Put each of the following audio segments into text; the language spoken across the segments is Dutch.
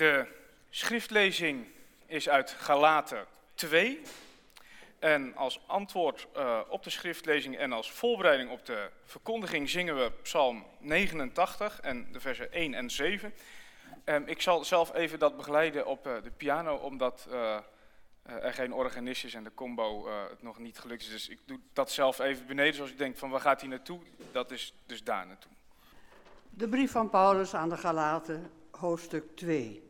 De schriftlezing is uit Galaten 2. En als antwoord uh, op de schriftlezing en als voorbereiding op de verkondiging zingen we Psalm 89 en de versen 1 en 7. Um, ik zal zelf even dat begeleiden op uh, de piano, omdat uh, er geen organist is en de combo het nog niet gelukt is. Dus ik doe dat zelf even beneden, zoals ik denk van waar gaat hij naartoe? Dat is dus daar naartoe. De brief van Paulus aan de Galaten, hoofdstuk 2.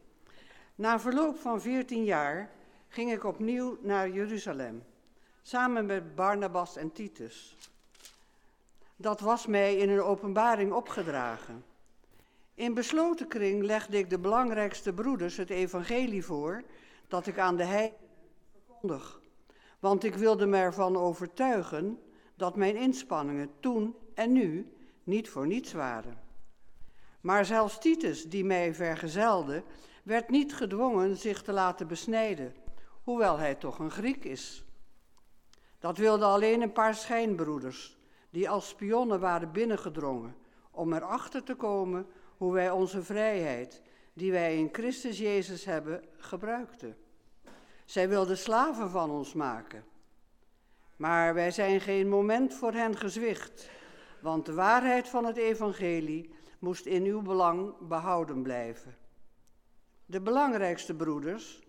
Na verloop van 14 jaar ging ik opnieuw naar Jeruzalem, samen met Barnabas en Titus. Dat was mij in een openbaring opgedragen. In besloten kring legde ik de belangrijkste broeders het evangelie voor dat ik aan de heidenen verkondig. Want ik wilde me ervan overtuigen dat mijn inspanningen toen en nu niet voor niets waren. Maar zelfs Titus, die mij vergezelde, werd niet gedwongen zich te laten besnijden, hoewel hij toch een Griek is. Dat wilden alleen een paar schijnbroeders, die als spionnen waren binnengedrongen, om erachter te komen hoe wij onze vrijheid, die wij in Christus Jezus hebben, gebruikten. Zij wilden slaven van ons maken. Maar wij zijn geen moment voor hen gezwicht, want de waarheid van het evangelie moest in uw belang behouden blijven. De belangrijkste broeders,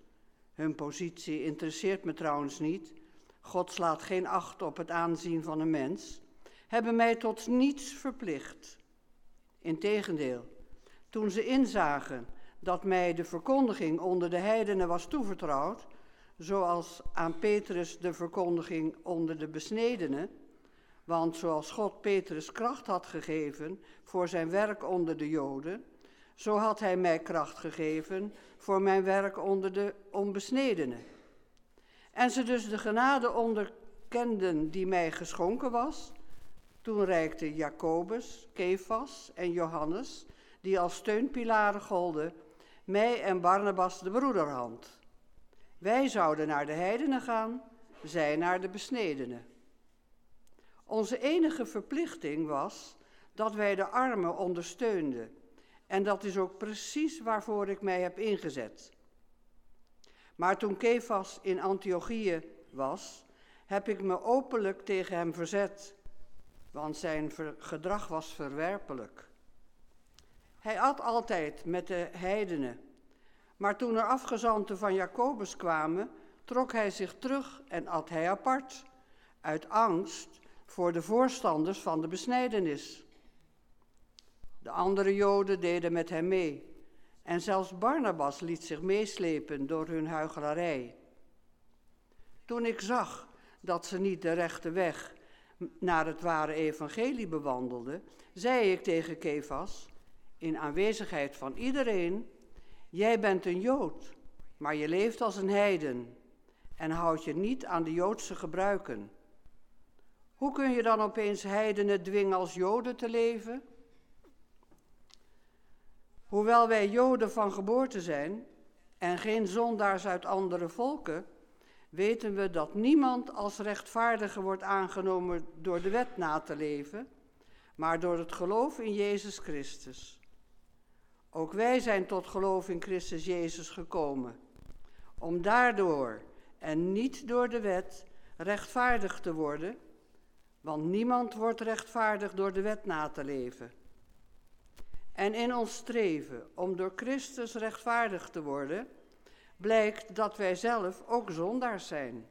hun positie interesseert me trouwens niet, God slaat geen acht op het aanzien van een mens, hebben mij tot niets verplicht. Integendeel, toen ze inzagen dat mij de verkondiging onder de heidenen was toevertrouwd, zoals aan Petrus de verkondiging onder de besnedenen, want zoals God Petrus kracht had gegeven voor zijn werk onder de Joden, zo had hij mij kracht gegeven voor mijn werk onder de onbesnedenen. En ze dus de genade onderkenden die mij geschonken was, toen reikten Jacobus, Kefas en Johannes, die als steunpilaren golden, mij en Barnabas de broederhand. Wij zouden naar de heidenen gaan, zij naar de besnedenen. Onze enige verplichting was dat wij de armen ondersteunden. En dat is ook precies waarvoor ik mij heb ingezet. Maar toen Kefas in Antiochië was, heb ik me openlijk tegen hem verzet, want zijn gedrag was verwerpelijk. Hij at altijd met de heidenen, maar toen er afgezanten van Jacobus kwamen, trok hij zich terug en at hij apart, uit angst voor de voorstanders van de besnijdenis. De andere Joden deden met hem mee. En zelfs Barnabas liet zich meeslepen door hun huichelarij. Toen ik zag dat ze niet de rechte weg naar het ware evangelie bewandelden, zei ik tegen Kefas, in aanwezigheid van iedereen, jij bent een Jood, maar je leeft als een heiden en houdt je niet aan de Joodse gebruiken. Hoe kun je dan opeens heidenen dwingen als Joden te leven? Hoewel wij Joden van geboorte zijn en geen zondaars uit andere volken, weten we dat niemand als rechtvaardige wordt aangenomen door de wet na te leven, maar door het geloof in Jezus Christus. Ook wij zijn tot geloof in Christus Jezus gekomen, om daardoor en niet door de wet rechtvaardig te worden want niemand wordt rechtvaardig door de wet na te leven. En in ons streven om door Christus rechtvaardig te worden, blijkt dat wij zelf ook zondaars zijn.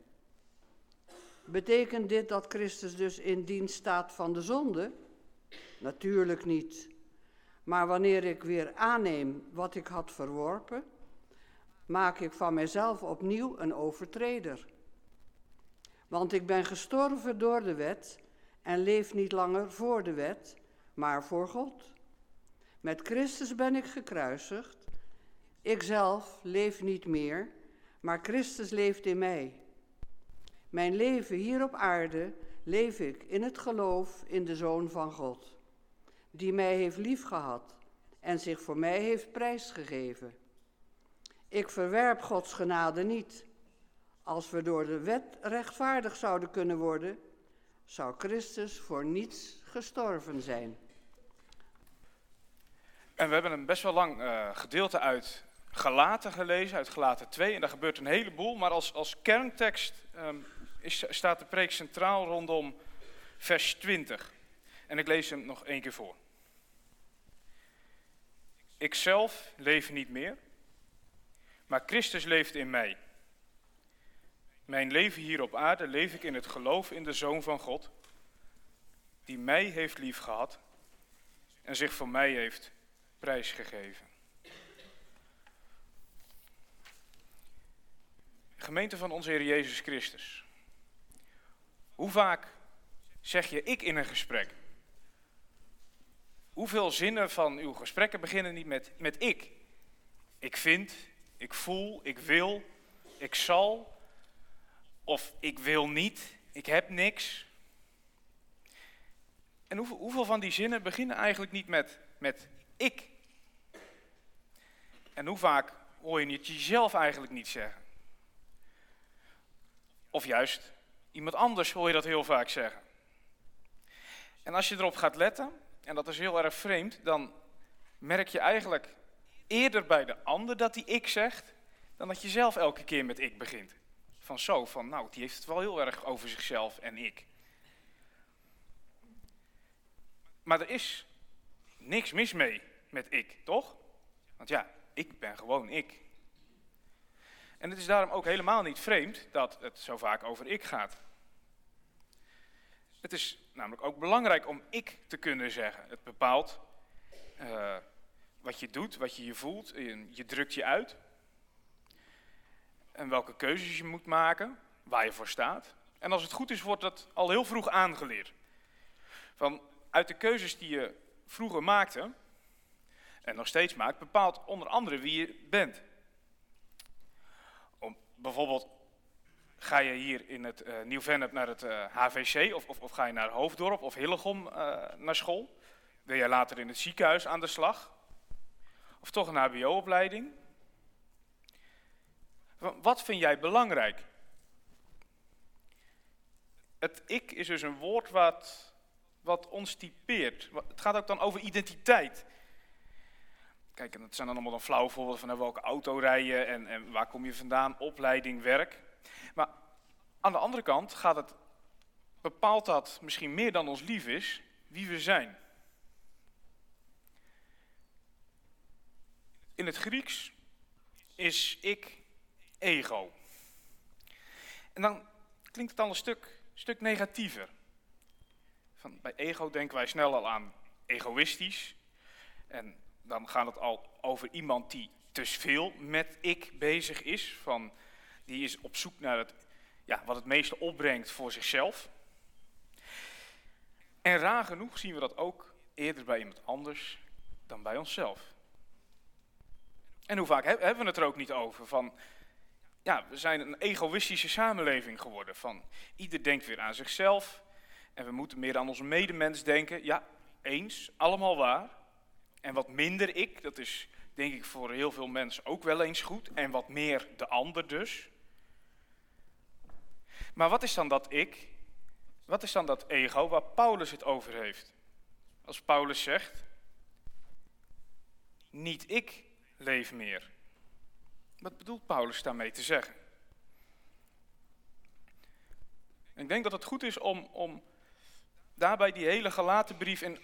Betekent dit dat Christus dus in dienst staat van de zonde? Natuurlijk niet. Maar wanneer ik weer aanneem wat ik had verworpen, maak ik van mijzelf opnieuw een overtreder. Want ik ben gestorven door de wet en leef niet langer voor de wet, maar voor God. Met Christus ben ik gekruisigd. Ikzelf leef niet meer, maar Christus leeft in mij. Mijn leven hier op aarde leef ik in het geloof in de Zoon van God, die mij heeft liefgehad en zich voor mij heeft prijsgegeven. Ik verwerp Gods genade niet. Als we door de wet rechtvaardig zouden kunnen worden, zou Christus voor niets gestorven zijn. En we hebben een best wel lang uh, gedeelte uit Galaten gelezen, uit Galaten 2, en daar gebeurt een heleboel, maar als, als kerntekst ehm, is, staat de preek centraal rondom vers 20. En ik lees hem nog één keer voor. Ikzelf leef niet meer, maar Christus leeft in mij. Mijn leven hier op aarde leef ik in het geloof in de Zoon van God, die mij heeft liefgehad en zich voor mij heeft prijsgegeven. Gemeente van onze Heer Jezus Christus. Hoe vaak zeg je ik in een gesprek? Hoeveel zinnen van uw gesprekken beginnen niet met, met ik? Ik vind, ik voel, ik wil, ik zal, of ik wil niet, ik heb niks. En hoeveel, hoeveel van die zinnen beginnen eigenlijk niet met, met ik? En hoe vaak hoor je het jezelf eigenlijk niet zeggen? Of juist, iemand anders hoor je dat heel vaak zeggen. En als je erop gaat letten, en dat is heel erg vreemd, dan merk je eigenlijk eerder bij de ander dat hij ik zegt, dan dat je zelf elke keer met ik begint. Van zo, van nou, die heeft het wel heel erg over zichzelf en ik. Maar er is niks mis mee met ik, toch? Want ja, ik ben gewoon ik. En het is daarom ook helemaal niet vreemd dat het zo vaak over ik gaat. Het is namelijk ook belangrijk om ik te kunnen zeggen. Het bepaalt uh, wat je doet, wat je je voelt, je, je drukt je uit. En welke keuzes je moet maken, waar je voor staat. En als het goed is, wordt dat al heel vroeg aangeleerd. Van uit de keuzes die je vroeger maakte, en nog steeds maakt, bepaalt onder andere wie je bent. Bijvoorbeeld, ga je hier in het uh, Nieuw-Vennep naar het uh, eh, HVC of, of, of, ga je naar Hoofddorp of Hillegom uh, naar school? Wil jij later in het ziekenhuis aan de slag? Of toch een hbo-opleiding? Wat vind jij belangrijk? Het ik is dus een woord wat, wat ons typeert. Het gaat ook dan over identiteit. Kijk, en dat zijn dan allemaal dan flauwe voorbeelden van welke auto rijden en, en waar kom je vandaan, opleiding, werk. Maar aan de andere kant gaat het, bepaalt dat misschien meer dan ons lief is, wie we zijn. In het Grieks is ik ego. En dan klinkt het al een stuk, stuk negatiever. Van, bij ego denken wij snel al aan egoïstisch. En dan gaat het al over iemand die te veel met ik bezig is. Van, die is op zoek naar het, ja, wat het meeste opbrengt voor zichzelf. En raar genoeg zien we dat ook eerder bij iemand anders dan bij onszelf. En hoe vaak hebben we het er ook niet over? Van, ja, we zijn een egoïstische samenleving geworden. Van, ieder denkt weer aan zichzelf. En we moeten meer aan onze medemens denken. Ja, eens, allemaal waar. En wat minder ik, dat is denk ik voor heel veel mensen ook wel eens goed. En wat meer de ander dus. Maar wat is dan dat ik? Wat is dan dat ego waar Paulus het over heeft? Als Paulus zegt, niet ik leef meer. Wat bedoelt Paulus daarmee te zeggen? ik denk dat het goed is om, om daarbij die hele gelaten brief in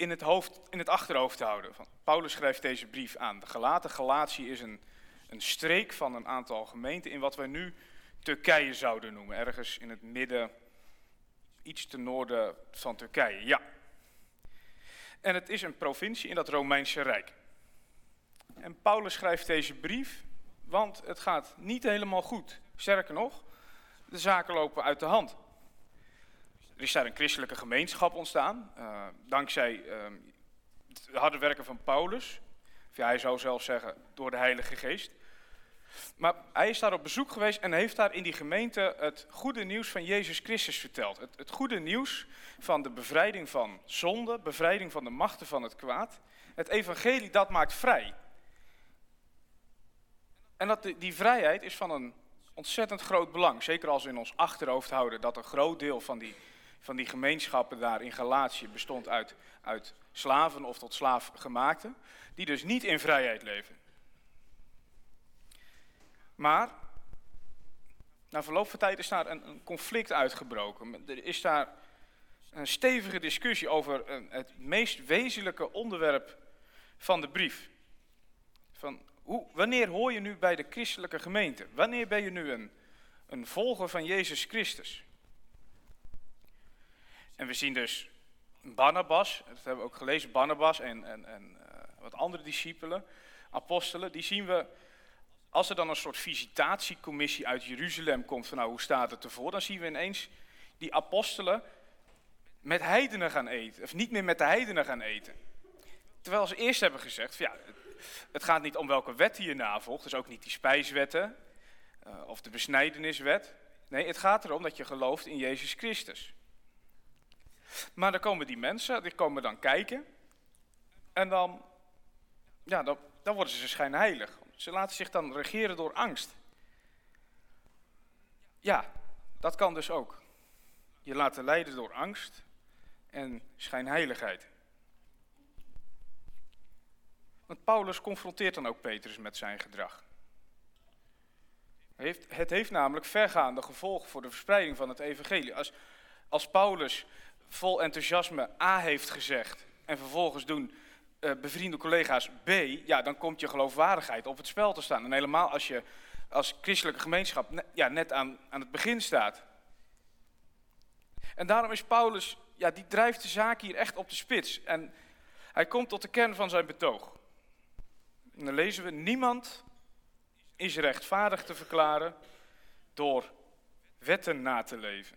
in het, hoofd, in het achterhoofd te houden. Van, Paulus schrijft deze brief aan de Galaten. Galatie is een, een streek van een aantal gemeenten in wat wij nu Turkije zouden noemen. Ergens in het midden, iets ten noorden van Turkije, ja. En het is een provincie in dat Romeinse Rijk. En Paulus schrijft deze brief, want het gaat niet helemaal goed. Sterker nog, de zaken lopen uit de hand. Er is daar een christelijke gemeenschap ontstaan, uh, dankzij uh, het harde werken van Paulus. Of ja, hij zou zelf zeggen, door de Heilige Geest. Maar hij is daar op bezoek geweest en heeft daar in die gemeente het goede nieuws van Jezus Christus verteld. Het, goede nieuws van de bevrijding van zonde, bevrijding van de machten van het kwaad. Het evangelie, dat maakt vrij. En dat, die vrijheid is van een ontzettend groot belang. Zeker als we in ons achterhoofd houden dat een groot deel van die van die gemeenschappen daar in Galatië bestond uit, uit slaven of tot slaafgemaakten, die dus niet in vrijheid leven. Maar na verloop van tijd is daar een, een conflict uitgebroken. Er is daar een stevige discussie over een, het meest wezenlijke onderwerp van de brief. Van hoe, wanneer hoor je nu bij de christelijke gemeente? Wanneer ben je nu een, een volger van Jezus Christus? En we zien dus Barnabas, dat hebben we ook gelezen, Barnabas en, en, en uh, wat andere discipelen, apostelen, die zien we, als er dan een soort visitatiecommissie uit Jeruzalem komt van nou hoe staat het ervoor, dan zien we ineens die apostelen met heidenen gaan eten, of niet meer met de heidenen gaan eten. Terwijl ze eerst hebben gezegd, van, ja, het gaat niet om welke wet je navolgt, dus ook niet die spijswetten uh, of de besnijdeniswet. Nee, het gaat erom dat je gelooft in Jezus Christus. Maar dan komen die mensen, die komen dan kijken. En dan, ja, dan, dan worden ze schijnheilig. Ze laten zich dan regeren door angst. Ja, dat kan dus ook. Je laten leiden door angst en schijnheiligheid. Want Paulus confronteert dan ook Petrus met zijn gedrag. Het heeft namelijk vergaande gevolgen voor de verspreiding van het evangelie. Als, als Paulus vol enthousiasme A heeft gezegd en vervolgens doen uh, bevriende collega's B, ja, dan komt je geloofwaardigheid op het spel te staan. En helemaal als je als christelijke gemeenschap ja, net aan, aan het begin staat. En daarom is Paulus, ja, die drijft de zaak hier echt op de spits. En hij komt tot de kern van zijn betoog. En dan lezen we, niemand is rechtvaardig te verklaren door wetten na te leven.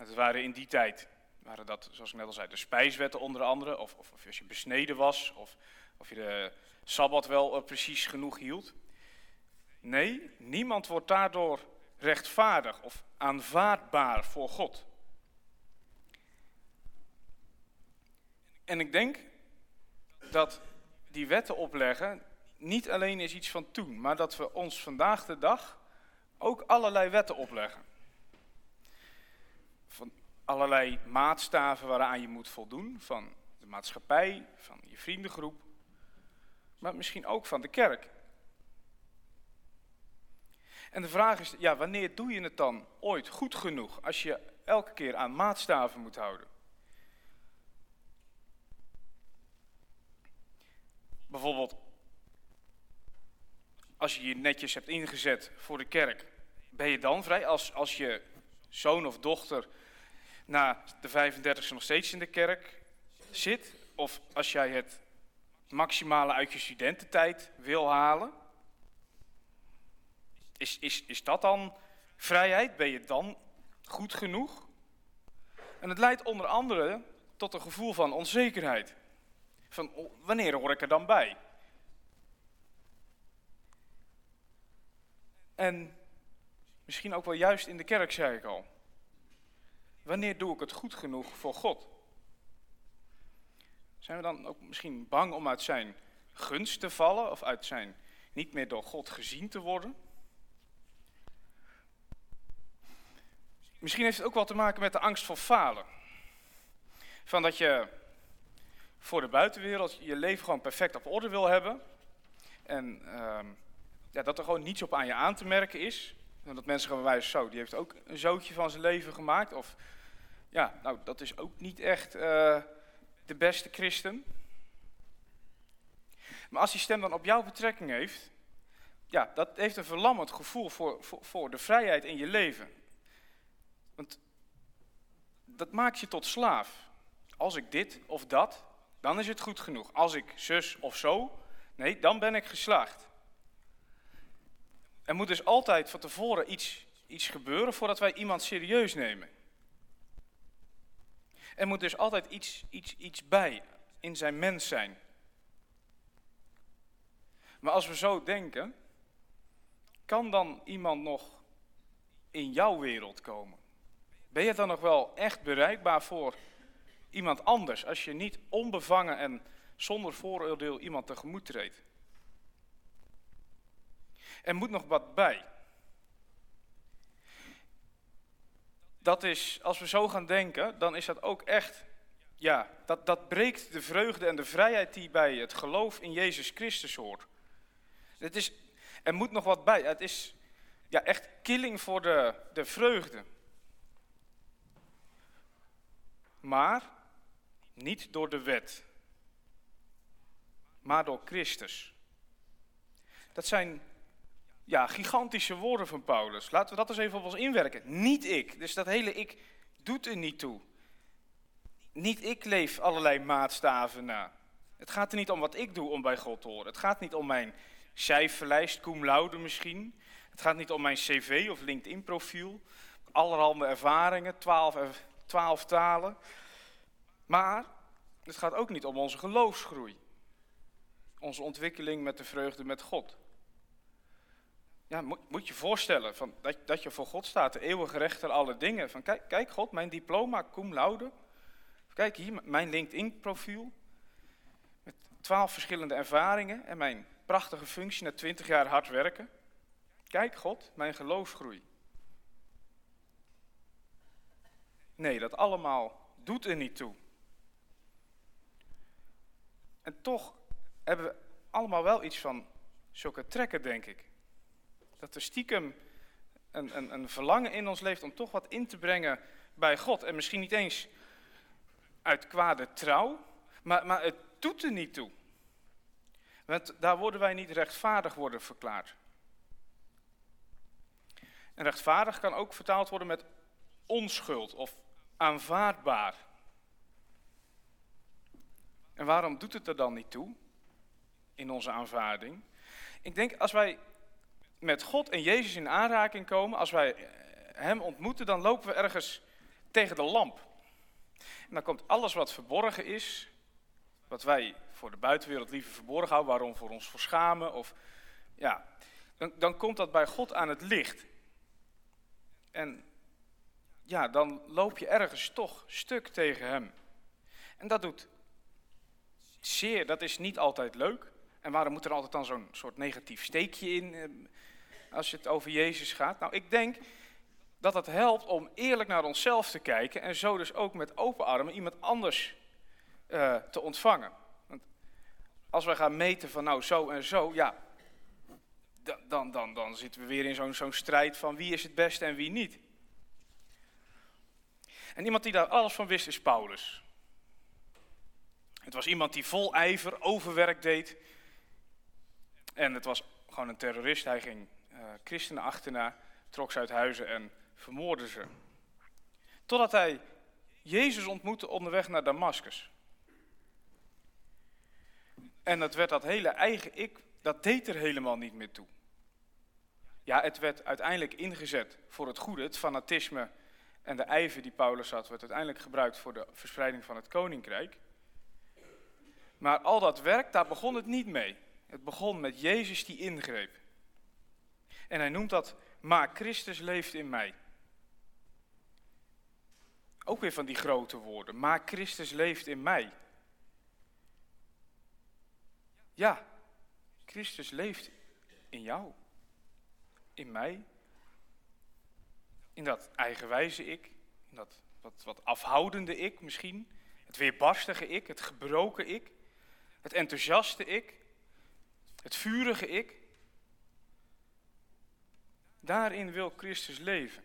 Het waren in die tijd, waren dat, zoals ik net al zei, de spijswetten onder andere, of, of, of als je besneden was, of, of je de Sabbat wel uh, precies genoeg hield. Nee, niemand wordt daardoor rechtvaardig of aanvaardbaar voor God. En ik denk dat die wetten opleggen niet alleen is iets van toen, maar dat we ons vandaag de dag ook allerlei wetten opleggen allerlei maatstaven waaraan je moet voldoen. Van de maatschappij, van je vriendengroep, maar misschien ook van de kerk. En de vraag is, ja, wanneer doe je het dan ooit goed genoeg als je elke keer aan maatstaven moet houden? Bijvoorbeeld, als je je netjes hebt ingezet voor de kerk, ben je dan vrij als, als je zoon of dochter na de 35e nog steeds in de kerk zit, of als jij het maximale uit je studententijd wil halen, is, is, is dat dan vrijheid? Ben je dan goed genoeg? En het leidt onder andere tot een gevoel van onzekerheid. Van wanneer hoor ik er dan bij? En misschien ook wel juist in de kerk, zei ik al. Wanneer doe ik het goed genoeg voor God? Zijn we dan ook misschien bang om uit zijn gunst te vallen of uit zijn niet meer door God gezien te worden? Misschien heeft het ook wel te maken met de angst voor falen. Van dat je voor de buitenwereld je leven gewoon perfect op orde wil hebben. En uh, ja, dat er gewoon niets op aan je aan te merken is. Dat mensen gaan wijzen, zo, die heeft ook een zootje van zijn leven gemaakt. Of ja, nou, dat is ook niet echt uh, de beste christen. Maar als die stem dan op jou betrekking heeft, ja, dat heeft een verlammend gevoel voor, voor, voor de vrijheid in je leven. Want dat maakt je tot slaaf. Als ik dit of dat, dan is het goed genoeg. Als ik zus of zo, nee, dan ben ik geslaagd. Er moet dus altijd van tevoren iets, iets gebeuren voordat wij iemand serieus nemen. Er moet dus altijd iets, iets, iets bij in zijn mens zijn. Maar als we zo denken, kan dan iemand nog in jouw wereld komen? Ben je dan nog wel echt bereikbaar voor iemand anders als je niet onbevangen en zonder vooroordeel iemand tegemoet treedt? Er moet nog wat bij. Dat is, als we zo gaan denken, dan is dat ook echt, ja, dat, dat breekt de vreugde en de vrijheid die bij het geloof in Jezus Christus hoort. Het is, Er moet nog wat bij. Het is ja, echt killing voor de, de vreugde. Maar niet door de wet, maar door Christus. Dat zijn ja, gigantische woorden van Paulus. Laten we dat eens even op ons inwerken. Niet ik. Dus dat hele ik doet er niet toe. Niet ik leef allerlei maatstaven na. Het gaat er niet om wat ik doe om bij God te horen. Het gaat niet om mijn cijferlijst, cum laude misschien. Het gaat niet om mijn cv of LinkedIn profiel. Allerhande ervaringen, twaalf, twaalf talen. Maar het gaat ook niet om onze geloofsgroei. Onze ontwikkeling met de vreugde met God. Ja, moet, moet je voorstellen van, dat, dat je voor God staat, de eeuwige rechter alle dingen. Van kijk, kijk God, mijn diploma cum laude. Kijk hier, mijn LinkedIn profiel. Met twaalf verschillende ervaringen en mijn prachtige functie na twintig jaar hard werken. Kijk God, mijn geloofsgroei. Nee, dat allemaal doet er niet toe. En toch hebben we allemaal wel iets van zulke trekken, denk ik. Dat stiekem een, een, een verlangen in ons leeft om toch wat in te brengen bij God. En misschien niet eens uit kwade trouw, maar, maar het doet er niet toe. Want daar worden wij niet rechtvaardig worden verklaard. En rechtvaardig kan ook vertaald worden met onschuld of aanvaardbaar. En waarom doet het er dan niet toe in onze aanvaarding? Ik denk als wij met God en Jezus in aanraking komen, als wij Hem ontmoeten, dan lopen we ergens tegen de lamp. En dan komt alles wat verborgen is, wat wij voor de buitenwereld liever verborgen houden, waarom voor ons verschamen, of ja, dan, dan komt dat bij God aan het licht. En ja, dan loop je ergens toch stuk tegen Hem. En dat doet zeer, dat is niet altijd leuk. En waarom moet er altijd dan zo'n soort negatief steekje in eh, als het over Jezus gaat? Nou, ik denk dat het helpt om eerlijk naar onszelf te kijken en zo dus ook met open armen iemand anders uh, te ontvangen. Want als wij gaan meten van nou zo en zo, ja, dan, dan, dan, zitten we weer in zo'n zo'n strijd van wie is het beste en wie niet. En iemand die daar alles van wist is Paulus. Het was iemand die vol ijver overwerk deed. En het was gewoon een terrorist. Hij ging christenen achterna, trok ze uit huizen en vermoordde ze. Totdat hij Jezus ontmoette onderweg naar Damascus. En dat werd dat hele eigen ik, dat deed er helemaal niet meer toe. Ja, het werd uiteindelijk ingezet voor het goede, het fanatisme en de ijver die Paulus had, werd uiteindelijk gebruikt voor de verspreiding van het koninkrijk. Maar al dat werk, daar begon het niet mee. Het begon met Jezus die ingreep. En hij noemt dat, maar Christus leeft in mij. Ook weer van die grote woorden, maar Christus leeft in mij. Ja, Christus leeft in jou, in mij, in dat eigenwijze ik, in dat wat, wat afhoudende ik misschien, het weerbarstige ik, het gebroken ik. Het enthousiaste ik, het vurige ik. Daarin wil Christus leven.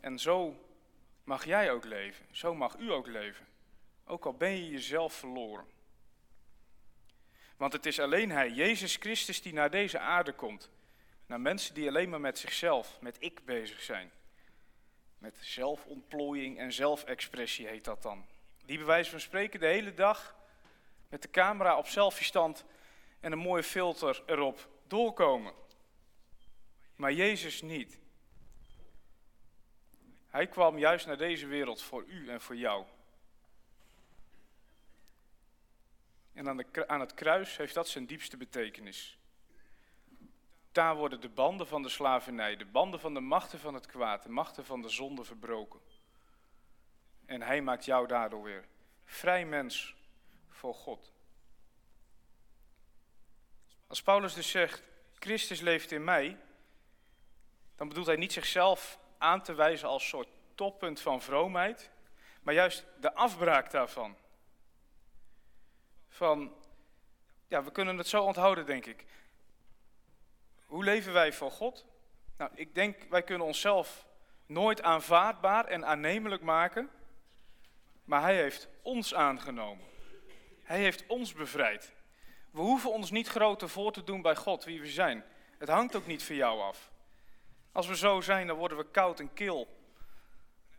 En zo mag jij ook leven, zo mag u ook leven. Ook al ben je jezelf verloren. Want het is alleen Hij, Jezus Christus, die naar deze aarde komt. Naar mensen die alleen maar met zichzelf, met ik bezig zijn. Met zelfontplooiing en zelfexpressie heet dat dan. Die bij wijze van spreken de hele dag met de camera op selfie-stand en een mooie filter erop doorkomen. Maar Jezus niet. Hij kwam juist naar deze wereld voor u en voor jou. En aan, de, aan het kruis heeft dat zijn diepste betekenis. Daar worden de banden van de slavernij, de banden van de machten van het kwaad, de machten van de zonde verbroken. En hij maakt jou daardoor weer vrij mens voor God. Als Paulus dus zegt, Christus leeft in mij, dan bedoelt hij niet zichzelf aan te wijzen als soort toppunt van vroomheid, maar juist de afbraak daarvan. Van, ja, we kunnen het zo onthouden, denk ik. Hoe leven wij voor God? Nou, ik denk wij kunnen onszelf nooit aanvaardbaar en aannemelijk maken, maar Hij heeft ons aangenomen. Hij heeft ons bevrijd. We hoeven ons niet groter voor te doen bij God, wie we zijn. Het hangt ook niet van jou af. Als we zo zijn, dan worden we koud en kil.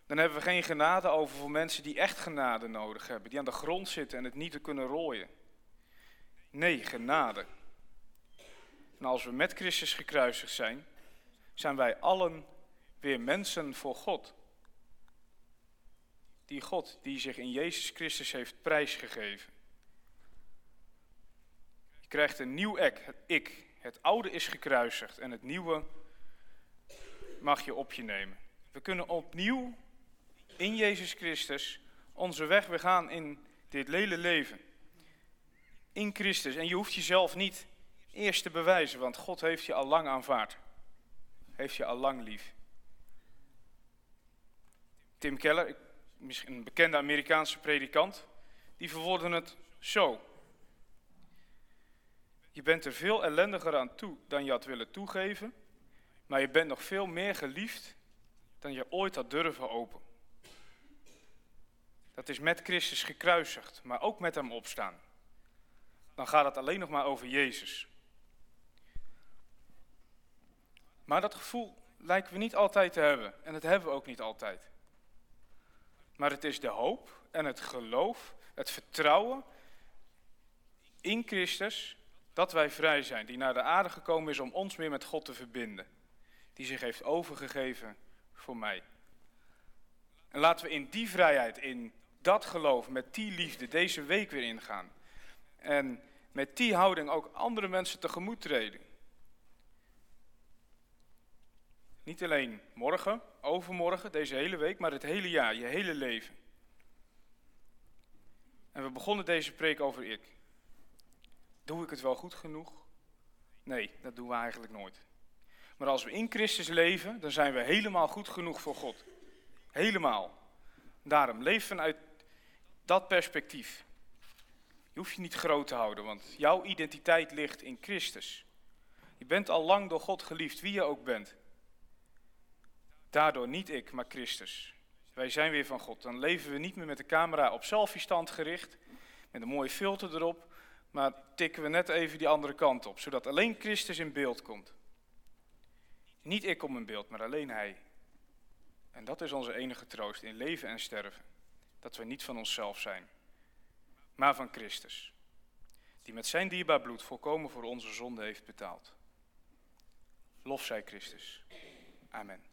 Dan hebben we geen genade over voor mensen die echt genade nodig hebben, die aan de grond zitten en het niet te kunnen rooien. Nee, genade. En als we met Christus gekruisigd zijn, zijn wij allen weer mensen voor God. Die God die zich in Jezus Christus heeft prijsgegeven. Je krijgt een nieuw ik, het ik. Het oude is gekruisigd en het nieuwe mag je op je nemen. We kunnen opnieuw in Jezus Christus onze weg weer gaan in dit hele leven. In Christus. En je hoeft jezelf niet eerst te bewijzen, want God heeft je al lang aanvaard. Heeft je al lang lief. Tim Keller, misschien een bekende Amerikaanse predikant, die verwoordde het zo. Je bent er veel ellendiger aan toe dan je had willen toegeven, maar je bent nog veel meer geliefd dan je ooit had durven open. Dat is met Christus gekruisigd, maar ook met hem opstaan. Dan gaat het alleen nog maar over Jezus. Maar dat gevoel lijken we niet altijd te hebben. En dat hebben we ook niet altijd. Maar het is de hoop en het geloof, het vertrouwen in Christus dat wij vrij zijn. Die naar de aarde gekomen is om ons meer met God te verbinden. Die zich heeft overgegeven voor mij. En laten we in die vrijheid, in dat geloof, met die liefde deze week weer ingaan. En met die houding ook andere mensen tegemoet treden. Niet alleen morgen, overmorgen, deze hele week, maar het hele jaar, je hele leven. En we begonnen deze preek over ik. Doe ik het wel goed genoeg? Nee, dat doen we eigenlijk nooit. Maar als we in Christus leven, dan zijn we helemaal goed genoeg voor God. Helemaal. Daarom, leef vanuit dat perspectief. Je hoeft je niet groot te houden, want jouw identiteit ligt in Christus. Je bent al lang door God geliefd, wie je ook bent. Daardoor niet ik, maar Christus. Wij zijn weer van God. Dan leven we niet meer met de camera op selfie-stand gericht, met een mooie filter erop, maar tikken we net even die andere kant op, zodat alleen Christus in beeld komt. Niet ik kom in beeld, maar alleen Hij. En dat is onze enige troost in leven en sterven. Dat we niet van onszelf zijn, maar van Christus. Die met zijn dierbaar bloed volkomen voor onze zonde heeft betaald. Lof zij Christus. Amen.